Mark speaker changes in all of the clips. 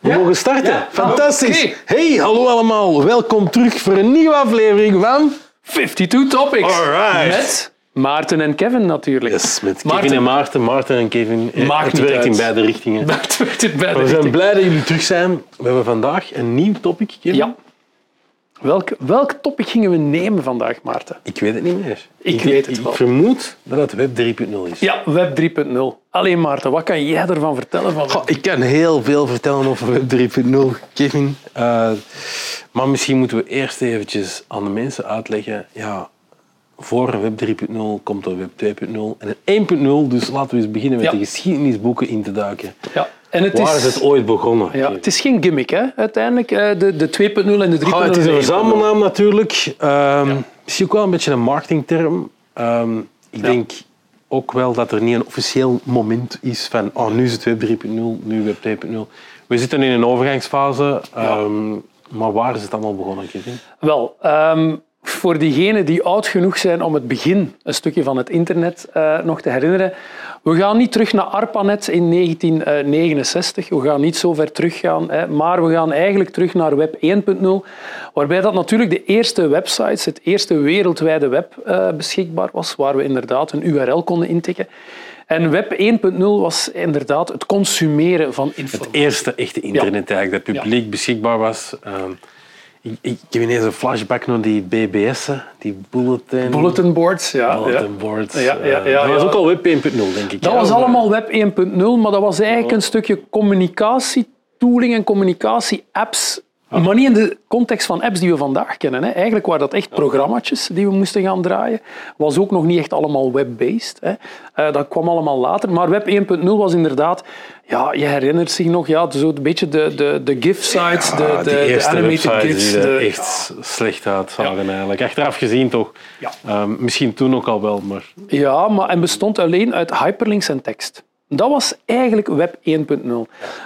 Speaker 1: we
Speaker 2: Ja?
Speaker 1: mogen starten.
Speaker 2: Ja.
Speaker 1: Fantastisch. Hey, hallo allemaal. Welkom terug voor een nieuwe aflevering van...
Speaker 2: 52 Topics.
Speaker 1: Alright.
Speaker 2: Met Maarten en Kevin natuurlijk.
Speaker 1: Yes, met Kevin
Speaker 2: Maarten.
Speaker 1: en Maarten. Maarten en Kevin. Eh,
Speaker 2: Maakt
Speaker 1: het werkt in beide richtingen.
Speaker 2: Dat werkt het bij de
Speaker 1: We zijn
Speaker 2: richting.
Speaker 1: blij dat jullie terug zijn. We hebben vandaag een nieuw topic, Kevin.
Speaker 2: Ja. Welk, welk topic gingen we nemen vandaag, Maarten?
Speaker 1: Ik weet het niet meer.
Speaker 2: Ik weet het
Speaker 1: ik
Speaker 2: wel.
Speaker 1: vermoed dat het Web 3.0 is.
Speaker 2: Ja, Web 3.0. Alleen Maarten, wat kan jij ervan vertellen? Van
Speaker 1: Goh, ik kan heel veel vertellen over Web 3.0, Kevin. Eh, maar misschien moeten we eerst eventjes aan de mensen uitleggen... Ja, voor Web 3.0 komt er Web 2.0 en een 1.0. Dus laten we eens beginnen met
Speaker 2: Ja.
Speaker 1: de geschiedenisboeken in te duiken.
Speaker 2: ja. En het
Speaker 1: Waar
Speaker 2: is,
Speaker 1: is het ooit begonnen?
Speaker 2: ja, het is geen gimmick, hè, uiteindelijk. Eh, De, de 2.0 en de 3.0.
Speaker 1: Goh, het is een verzamelnaam natuurlijk. Ehm, Misschien ook wel een beetje een marketingterm. Ehm, ik denk ook wel dat er niet een officieel moment is van oh, nu is het Web 3.0, nu Web 2.0. We zitten in een overgangsfase. ehm, maar waar is het allemaal begonnen, Kevin?
Speaker 2: Wel, voor diegenen die oud genoeg zijn om het begin, een stukje van het internet, eh, nog te herinneren. We gaan niet terug naar ARPANET in 1969. We gaan niet zo ver teruggaan. Hè, maar we gaan eigenlijk terug naar Web 1.0. Waarbij dat natuurlijk de eerste websites, het eerste wereldwijde web eh, beschikbaar was. Waar we inderdaad een URL konden intikken. En Web 1.0 was inderdaad het consumeren van
Speaker 1: Het
Speaker 2: informatie.
Speaker 1: eerste echte internet eigenlijk, dat publiek beschikbaar was. Ehm, ik, ik, heb ineens een flashback naar die BBS'en, die bulletin,
Speaker 2: Bulletin boards, ja. ja.
Speaker 1: bulletin boards.
Speaker 2: Ja, ja,
Speaker 1: Eh,
Speaker 2: ja,
Speaker 1: dat was ook al Web 1.0, denk ik.
Speaker 2: Dat was allemaal Web 1.0, maar dat was eigenlijk een stukje communicatietooling en communicatie-apps. Maar niet in de context van apps die we vandaag kennen. Hè. Eigenlijk waren dat echt programma's die we moesten gaan draaien. Was ook nog niet echt allemaal web-based. Hè. Eh, dat kwam allemaal later. Maar Web 1.0 was inderdaad... Ja, je herinnert zich nog, ja, zo een beetje de, de, de GIF-sites, de,
Speaker 1: Ah,
Speaker 2: de, de
Speaker 1: eerste
Speaker 2: animated GIFs.
Speaker 1: die er
Speaker 2: de-
Speaker 1: echt slecht uitzagen eigenlijk. Achteraf gezien toch.
Speaker 2: Ja.
Speaker 1: Ehm, misschien toen ook al wel, maar
Speaker 2: Ja, maar en bestond alleen uit hyperlinks en tekst. Dat was eigenlijk Web 1.0.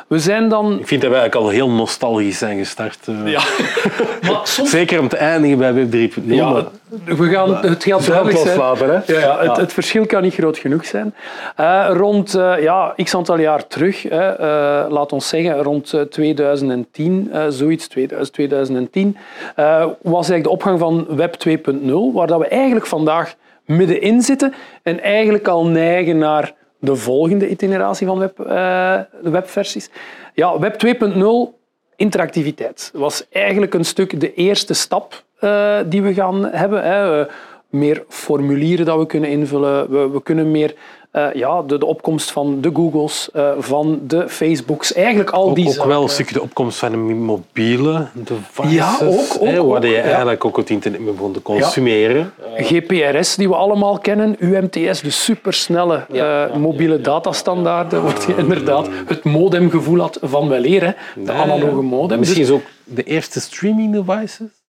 Speaker 2: We zijn dan...
Speaker 1: ik vind dat wij eigenlijk al heel nostalgisch zijn gestart. eh.
Speaker 2: Ja. maar soms
Speaker 1: Zeker om te eindigen bij Web 3.0.
Speaker 2: Ja,
Speaker 1: maar
Speaker 2: we gaan het gaat
Speaker 1: het
Speaker 2: duidelijk zijn.
Speaker 1: hè?
Speaker 2: Ja, ja, het, het verschil kan niet groot genoeg zijn. Eh, rond eh, ja, x aantal jaar terug, hè, eh, laat ons zeggen rond eh, 2010, eh, zoiets, 2000, 2010, eh, was eigenlijk de opgang van Web 2.0, waar dat we eigenlijk vandaag middenin zitten en eigenlijk al neigen naar de volgende itineratie van web, eh, webversies. Ja, Web 2.0 interactiviteit was eigenlijk een stuk de eerste stap eh, die we gaan hebben. Hè. Eh, meer formulieren dat we kunnen invullen. We, we kunnen meer eh, ja, de, de opkomst van de Googles, eh, van de Facebooks, eigenlijk al
Speaker 1: ook,
Speaker 2: die
Speaker 1: ook
Speaker 2: zaken.
Speaker 1: wel een stukje de opkomst van een mobiele devices.
Speaker 2: Ja, ook, ook,
Speaker 1: hè, waar
Speaker 2: ook,
Speaker 1: je
Speaker 2: ja.
Speaker 1: eigenlijk ook het internet mee begon te consumeren.
Speaker 2: GPRS, die we allemaal kennen, UMTS, de supersnelle eh, mobiele datastandaarden, wat je inderdaad het modemgevoel had van weleer, hè, de analoge modem.
Speaker 1: Misschien
Speaker 2: Dus-
Speaker 1: is ook de eerste streaming devices.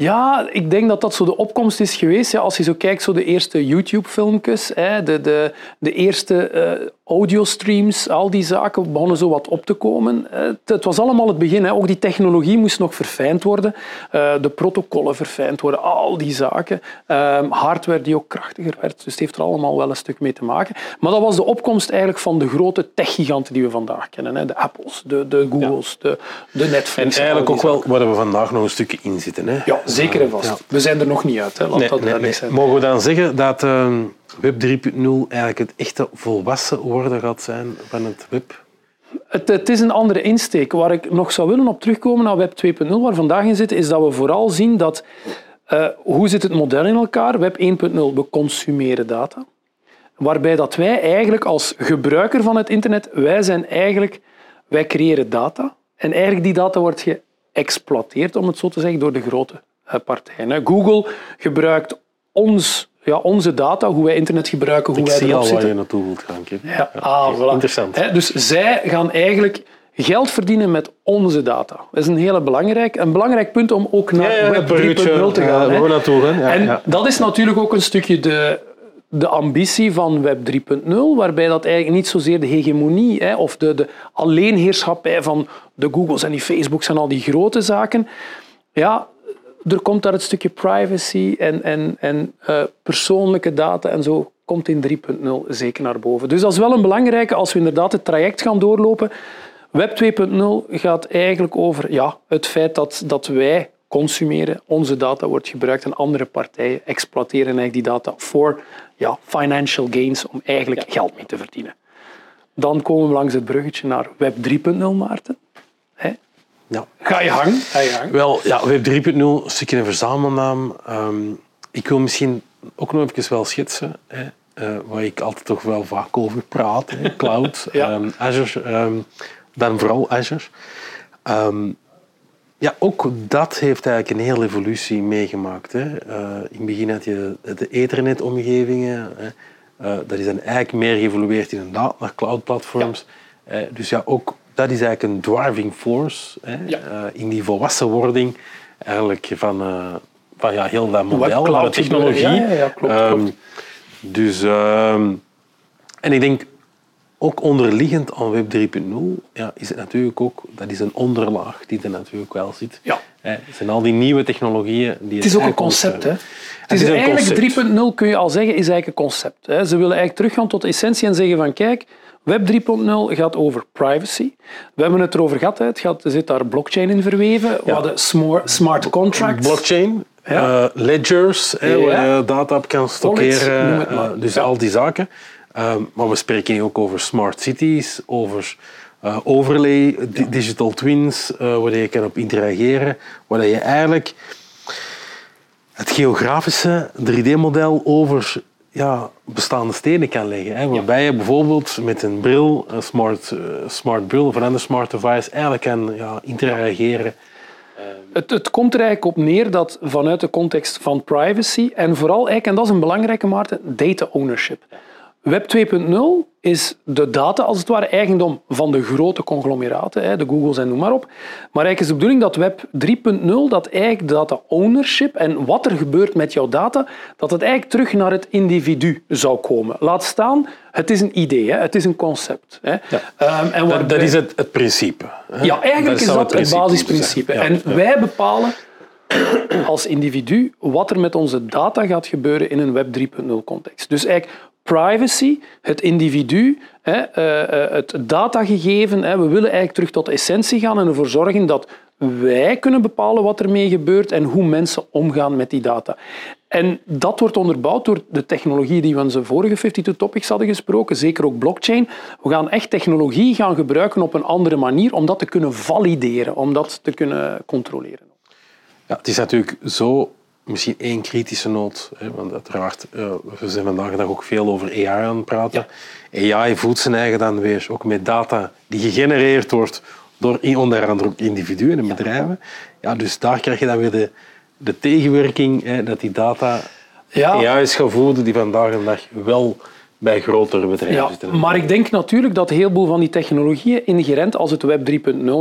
Speaker 2: Ja, ik denk dat dat zo de opkomst is geweest. Ja, als je zo kijkt, zo de eerste YouTube-filmpjes, de, de, de eerste eh audiostreams, al die zaken begonnen zo wat op te komen. Eh, Het, was allemaal het begin. Hè. Ook die technologie moest nog verfijnd worden. Eh, de protocollen verfijnd worden, al die zaken. Ehm, hardware die ook krachtiger werd. Dus het heeft er allemaal wel een stuk mee te maken. Maar dat was de opkomst eigenlijk van de grote techgiganten die we vandaag kennen. Hè. De Apples, de, de Googles, de, de Netflix.
Speaker 1: En eigenlijk ook wel waar we vandaag nog een stukje in zitten. Hè?
Speaker 2: ja, zeker en vast.
Speaker 1: Ja.
Speaker 2: We zijn er nog niet uit, hè. laat
Speaker 1: Nee,
Speaker 2: dat
Speaker 1: nee,
Speaker 2: duidelijk
Speaker 1: nee.
Speaker 2: zijn.
Speaker 1: Mogen we dan zeggen dat eh, Web 3.0 eigenlijk het echte volwassen worden gaat zijn van het web?
Speaker 2: Het, het is een andere insteek. Waar ik nog zou willen op terugkomen naar Web 2.0, waar vandaag in zitten, is dat we vooral zien dat... eh, hoe zit het model in elkaar? Web 1.0, we consumeren data. Waarbij dat wij eigenlijk als gebruiker van het internet, wij zijn eigenlijk... Wij creëren data. En eigenlijk die data wordt geëxploiteerd, om het zo te zeggen, door de grote eh, partijen. Google gebruikt ons, ja, onze data, hoe wij internet gebruiken, hoe
Speaker 1: Ik
Speaker 2: wij
Speaker 1: zie
Speaker 2: erop
Speaker 1: al waar
Speaker 2: zitten.
Speaker 1: je naartoe wilt gaan, Kim.
Speaker 2: Ja, ah, voilà.
Speaker 1: Interessant.
Speaker 2: Dus zij gaan eigenlijk geld verdienen met onze data. Dat is een hele belangrijk, een belangrijk punt om ook naar
Speaker 1: Ja, ja,
Speaker 2: Web 3.0
Speaker 1: bruggetje,
Speaker 2: te
Speaker 1: ja,
Speaker 2: gaan. hè.
Speaker 1: we naartoe. Ja,
Speaker 2: en
Speaker 1: ja.
Speaker 2: dat is natuurlijk ook een stukje de, de ambitie van Web 3.0, waarbij dat eigenlijk niet zozeer de hegemonie hè, of de, de alleenheerschappij van de Googles en die Facebooks en al die grote zaken. Ja, er komt daar het stukje privacy en, en, en eh, persoonlijke data en zo komt in 3.0 zeker naar boven. Dus dat is wel een belangrijke als we inderdaad het traject gaan doorlopen. Web 2.0 gaat eigenlijk over ja, het feit dat, dat wij consumeren, onze data wordt gebruikt en andere partijen exploiteren eigenlijk die data voor ja, financial gains om eigenlijk geld mee te verdienen. Dan komen we langs het bruggetje naar Web 3.0, Maarten.
Speaker 1: Ja.
Speaker 2: Ga je hangen? Ga je?
Speaker 1: Wel, ja, Web 3.0, een stukje een verzamelnaam. Ehm, ik wil misschien ook nog even wel schetsen, hè, eh, waar ik altijd toch wel vaak over praat. Hè, cloud,
Speaker 2: Ja.
Speaker 1: ehm, Azure, ehm, dan vooral Azure. Ehm, ja, ook dat heeft eigenlijk een hele evolutie meegemaakt. Hè. Eh, in het begin had je de ethernet-omgevingen. Hè. Eh, dat is dan eigenlijk meer geëvolueerd inderdaad naar cloud-platforms. Eh, dus ja, ook dat is eigenlijk een driving force hè,
Speaker 2: Ja.
Speaker 1: eh, in die volwassenwording eigenlijk van, eh, van ja, heel dat model, van de technologie.
Speaker 2: Ja, ja, ja, klopt,
Speaker 1: Ehm,
Speaker 2: klopt.
Speaker 1: dus, ehm, en ik denk ook onderliggend aan Web 3.0 ja, is het natuurlijk ook, dat is een onderlaag die er natuurlijk wel zit.
Speaker 2: Ja.
Speaker 1: Hè, Het zijn al die nieuwe technologieën. Die
Speaker 2: Het is ook een concept. Hè?
Speaker 1: ons,
Speaker 2: Het is eigenlijk
Speaker 1: concept.
Speaker 2: 3.0 kun je al zeggen, is eigenlijk een concept. Hè? Ze willen eigenlijk teruggaan tot de essentie en zeggen van kijk, Web 3.0 gaat over privacy. We hebben het erover gehad, het gaat, er zit daar blockchain in verweven. We
Speaker 1: Ja.
Speaker 2: hadden smart, contracts.
Speaker 1: Blockchain,
Speaker 2: Ja.
Speaker 1: eh, ledgers, waar je data op kan stockeren. eh, dus al die zaken. Ehm, maar we spreken hier ook over smart cities, over eh, overlay, di- digital twins, waar je kan op interageren, waar je eigenlijk het geografische 3D-model over ja, bestaande steden kan leggen. Hè, waarbij je bijvoorbeeld met een bril, een smart, eh, smart bril of een ander smart device, eigenlijk kan ja, interageren.
Speaker 2: Het, het komt er eigenlijk op neer dat vanuit de context van privacy en vooral, eigenlijk, en dat is een belangrijke, Maarten, data ownership. Web 2.0 is de data, als het ware, eigendom van de grote conglomeraten, de Googles en noem maar op. Maar eigenlijk is de bedoeling dat Web 3.0, dat eigenlijk data ownership en wat er gebeurt met jouw data, dat het eigenlijk terug naar het individu zou komen. Laat staan, het is een idee, het is een concept. Hè. Ehm, en
Speaker 1: Dat,
Speaker 2: waarbij-
Speaker 1: dat is het, het principe. hè.
Speaker 2: ja, eigenlijk is dat het
Speaker 1: principe
Speaker 2: basisprincipe.
Speaker 1: Ja,
Speaker 2: En
Speaker 1: ja.
Speaker 2: wij bepalen als individu wat er met onze data gaat gebeuren in een Web 3.0 context. Dus eigenlijk privacy, het individu, eh, eh, het datagegeven. We willen eigenlijk terug tot de essentie gaan en ervoor zorgen dat wij kunnen bepalen wat ermee gebeurt en hoe mensen omgaan met die data. En dat wordt onderbouwd door de technologie die we in onze vorige 52 Topics hadden gesproken, zeker ook blockchain. We gaan echt technologie gaan gebruiken op een andere manier om dat te kunnen valideren, om dat te kunnen controleren.
Speaker 1: Ja, het is natuurlijk zo, misschien één kritische noot, hè, want uiteraard, eh, we zijn vandaag de dag ook veel over AI aan het praten. AI voedt zijn eigen dan weer ook met data die gegenereerd wordt door onder andere ook individuen en bedrijven. Ja, dus daar krijg je dan weer de, de tegenwerking, hè, dat die data
Speaker 2: Ja.
Speaker 1: Gaan voeden die vandaag de dag wel bij grotere bedrijven
Speaker 2: Ja,
Speaker 1: zitten.
Speaker 2: maar ik denk natuurlijk dat een heleboel van die technologieën inherent, als het Web 3.0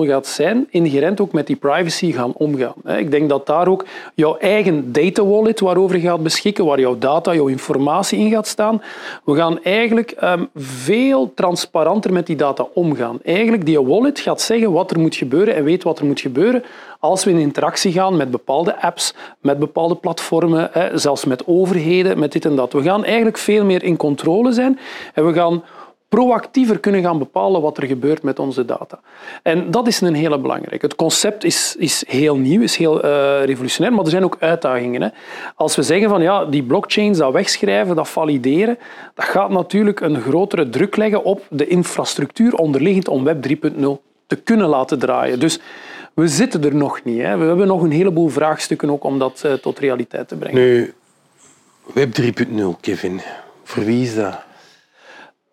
Speaker 2: gaat zijn, inherent ook met die privacy gaan omgaan. Ik denk dat daar ook jouw eigen data wallet waarover je gaat beschikken, waar jouw data, jouw informatie in gaat staan, we gaan eigenlijk ehm, veel transparanter met die data omgaan. Eigenlijk, die wallet gaat zeggen wat er moet gebeuren en weet wat er moet gebeuren als we in interactie gaan met bepaalde apps, met bepaalde platformen, zelfs met overheden, met dit en dat. We gaan eigenlijk veel meer in controle zijn en we gaan proactiever kunnen gaan bepalen wat er gebeurt met onze data. En dat is een hele belangrijke. Het concept is, is heel nieuw, is heel eh, revolutionair, maar er zijn ook uitdagingen. Hè. Als we zeggen van ja, die blockchains, dat wegschrijven, dat valideren, dat gaat natuurlijk een grotere druk leggen op de infrastructuur onderliggend om Web 3.0 te kunnen laten draaien. Dus we zitten er nog niet. Hè. We hebben nog een heleboel vraagstukken ook om dat eh, tot realiteit te brengen.
Speaker 1: Nu, Web 3.0, Kevin, voor wie is dat?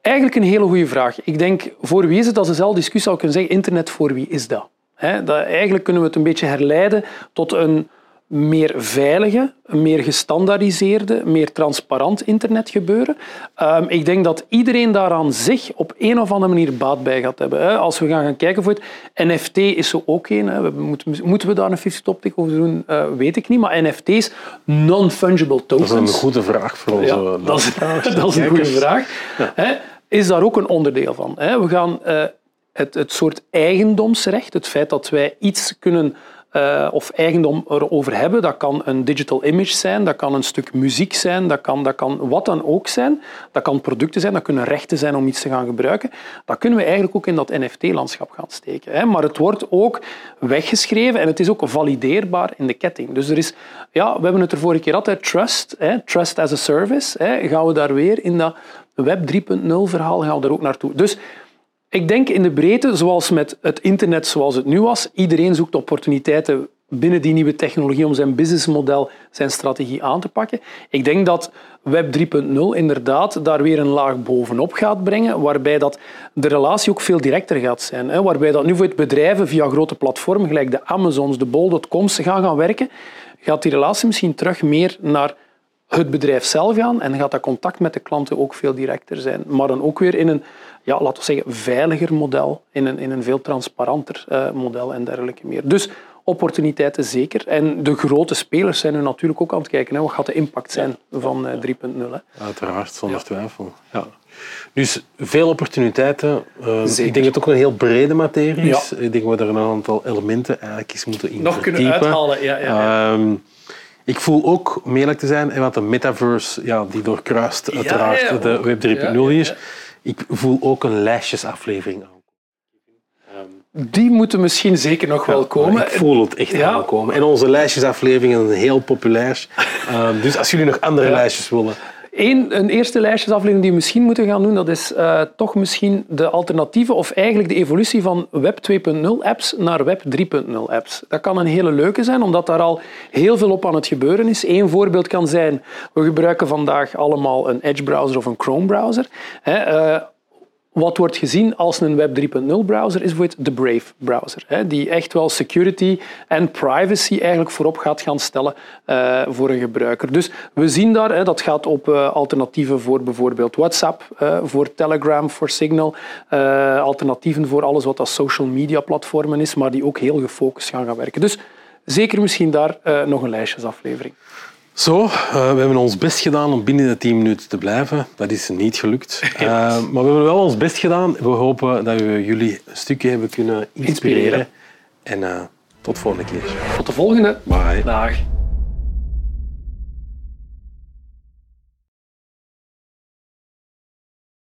Speaker 2: Eigenlijk een hele goede vraag. Ik denk, voor wie is het? Als dezelfde discussie zou kunnen zeggen, internet voor wie is dat? Dat eigenlijk kunnen we het een beetje herleiden tot een, meer veilige, meer gestandaardiseerde, meer transparant internet gebeuren. Ehm, ik denk dat iedereen daaraan zich op een of andere manier baat bij gaat hebben. Hè. Als we gaan, gaan kijken voor het NFT is zo ook een. Hè. We moeten, moeten we daar een 50 topic over doen? Uh, weet ik niet. Maar NFT's, non-fungible tokens.
Speaker 1: Dat is een goede vraag voor onze
Speaker 2: ja, dat, is, dat is een goede vraag. Hè. Is daar ook een onderdeel van? Hè. We gaan uh, het, het soort eigendomsrecht, het feit dat wij iets kunnen uh, of eigendom erover hebben. Dat kan een digital image zijn, dat kan een stuk muziek zijn, dat kan, dat kan wat dan ook zijn. Dat kan producten zijn, dat kunnen rechten zijn om iets te gaan gebruiken. Dat kunnen we eigenlijk ook in dat NFT-landschap gaan steken. Hè. Maar het wordt ook weggeschreven en het is ook valideerbaar in de ketting. Dus er is, ja, we hebben het er vorige keer altijd, trust, hè, trust as a service. Hè, gaan we daar weer in dat Web 3.0 verhaal gaan ook naartoe. Dus ik denk in de breedte, zoals met het internet zoals het nu was, iedereen zoekt opportuniteiten binnen die nieuwe technologie om zijn businessmodel, zijn strategie aan te pakken. Ik denk dat Web 3.0 inderdaad daar weer een laag bovenop gaat brengen, waarbij dat de relatie ook veel directer gaat zijn. Waarbij dat nu voor het bedrijven via grote platformen, gelijk de Amazons, de Bol.coms, gaan gaan werken, gaat die relatie misschien terug meer naar het bedrijf zelf gaan en gaat dat contact met de klanten ook veel directer zijn. Maar dan ook weer in een, ja, laten we zeggen, veiliger model, in een, in een veel transparanter uh, model en dergelijke meer. Dus opportuniteiten zeker. En de grote spelers zijn nu natuurlijk ook aan het kijken. Hè. Wat gaat de impact zijn van uh, 3.0?
Speaker 1: Uiteraard, zonder ja. twijfel. Ja. Dus veel opportuniteiten. Uh, ik denk dat het ook een heel brede materie is. Ik denk dat we er een aantal elementen eigenlijk eens moeten in
Speaker 2: Nog kunnen uithalen, ja. ja, ja.
Speaker 1: Uh, ik voel ook, om eerlijk te zijn, want de metaverse ja, die doorkruist uiteraard ja, ja, de Web 3.0 hier. Ik voel ook een lijstjesaflevering aan.
Speaker 2: Die moeten misschien zeker nog wel komen.
Speaker 1: Ik voel het echt ja. aankomen. En onze lijstjesafleveringen zijn heel populair. Um, dus als jullie nog andere lijstjes willen,
Speaker 2: Eén, een eerste lijstjesaflevering die we misschien moeten gaan doen, dat is uh, toch misschien de alternatieven of eigenlijk de evolutie van Web 2.0 apps naar Web 3.0 apps. Dat kan een hele leuke zijn, omdat daar al heel veel op aan het gebeuren is. Eén voorbeeld kan zijn, we gebruiken vandaag allemaal een Edge browser of een Chrome browser. Uh, wat wordt gezien als een Web 3.0 browser is bijvoorbeeld de Brave browser, die echt wel security en privacy eigenlijk voorop gaat gaan stellen uh, voor een gebruiker. Dus we zien daar, dat gaat op uh, alternatieven voor bijvoorbeeld WhatsApp, uh, voor Telegram, voor Signal, alternatieven voor alles wat als social media platformen is, maar die ook heel gefocust gaan gaan werken. Dus zeker misschien daar nog een lijstjesaflevering.
Speaker 1: Zo, uh, we hebben ons best gedaan om binnen de 10 minuten te blijven. Dat is niet gelukt. Uh, maar we hebben wel ons best gedaan. We hopen dat we jullie een stukje hebben kunnen inspireren. inspireren. En uh, tot de volgende keer.
Speaker 2: Tot de volgende.
Speaker 1: Bye.
Speaker 2: Dag.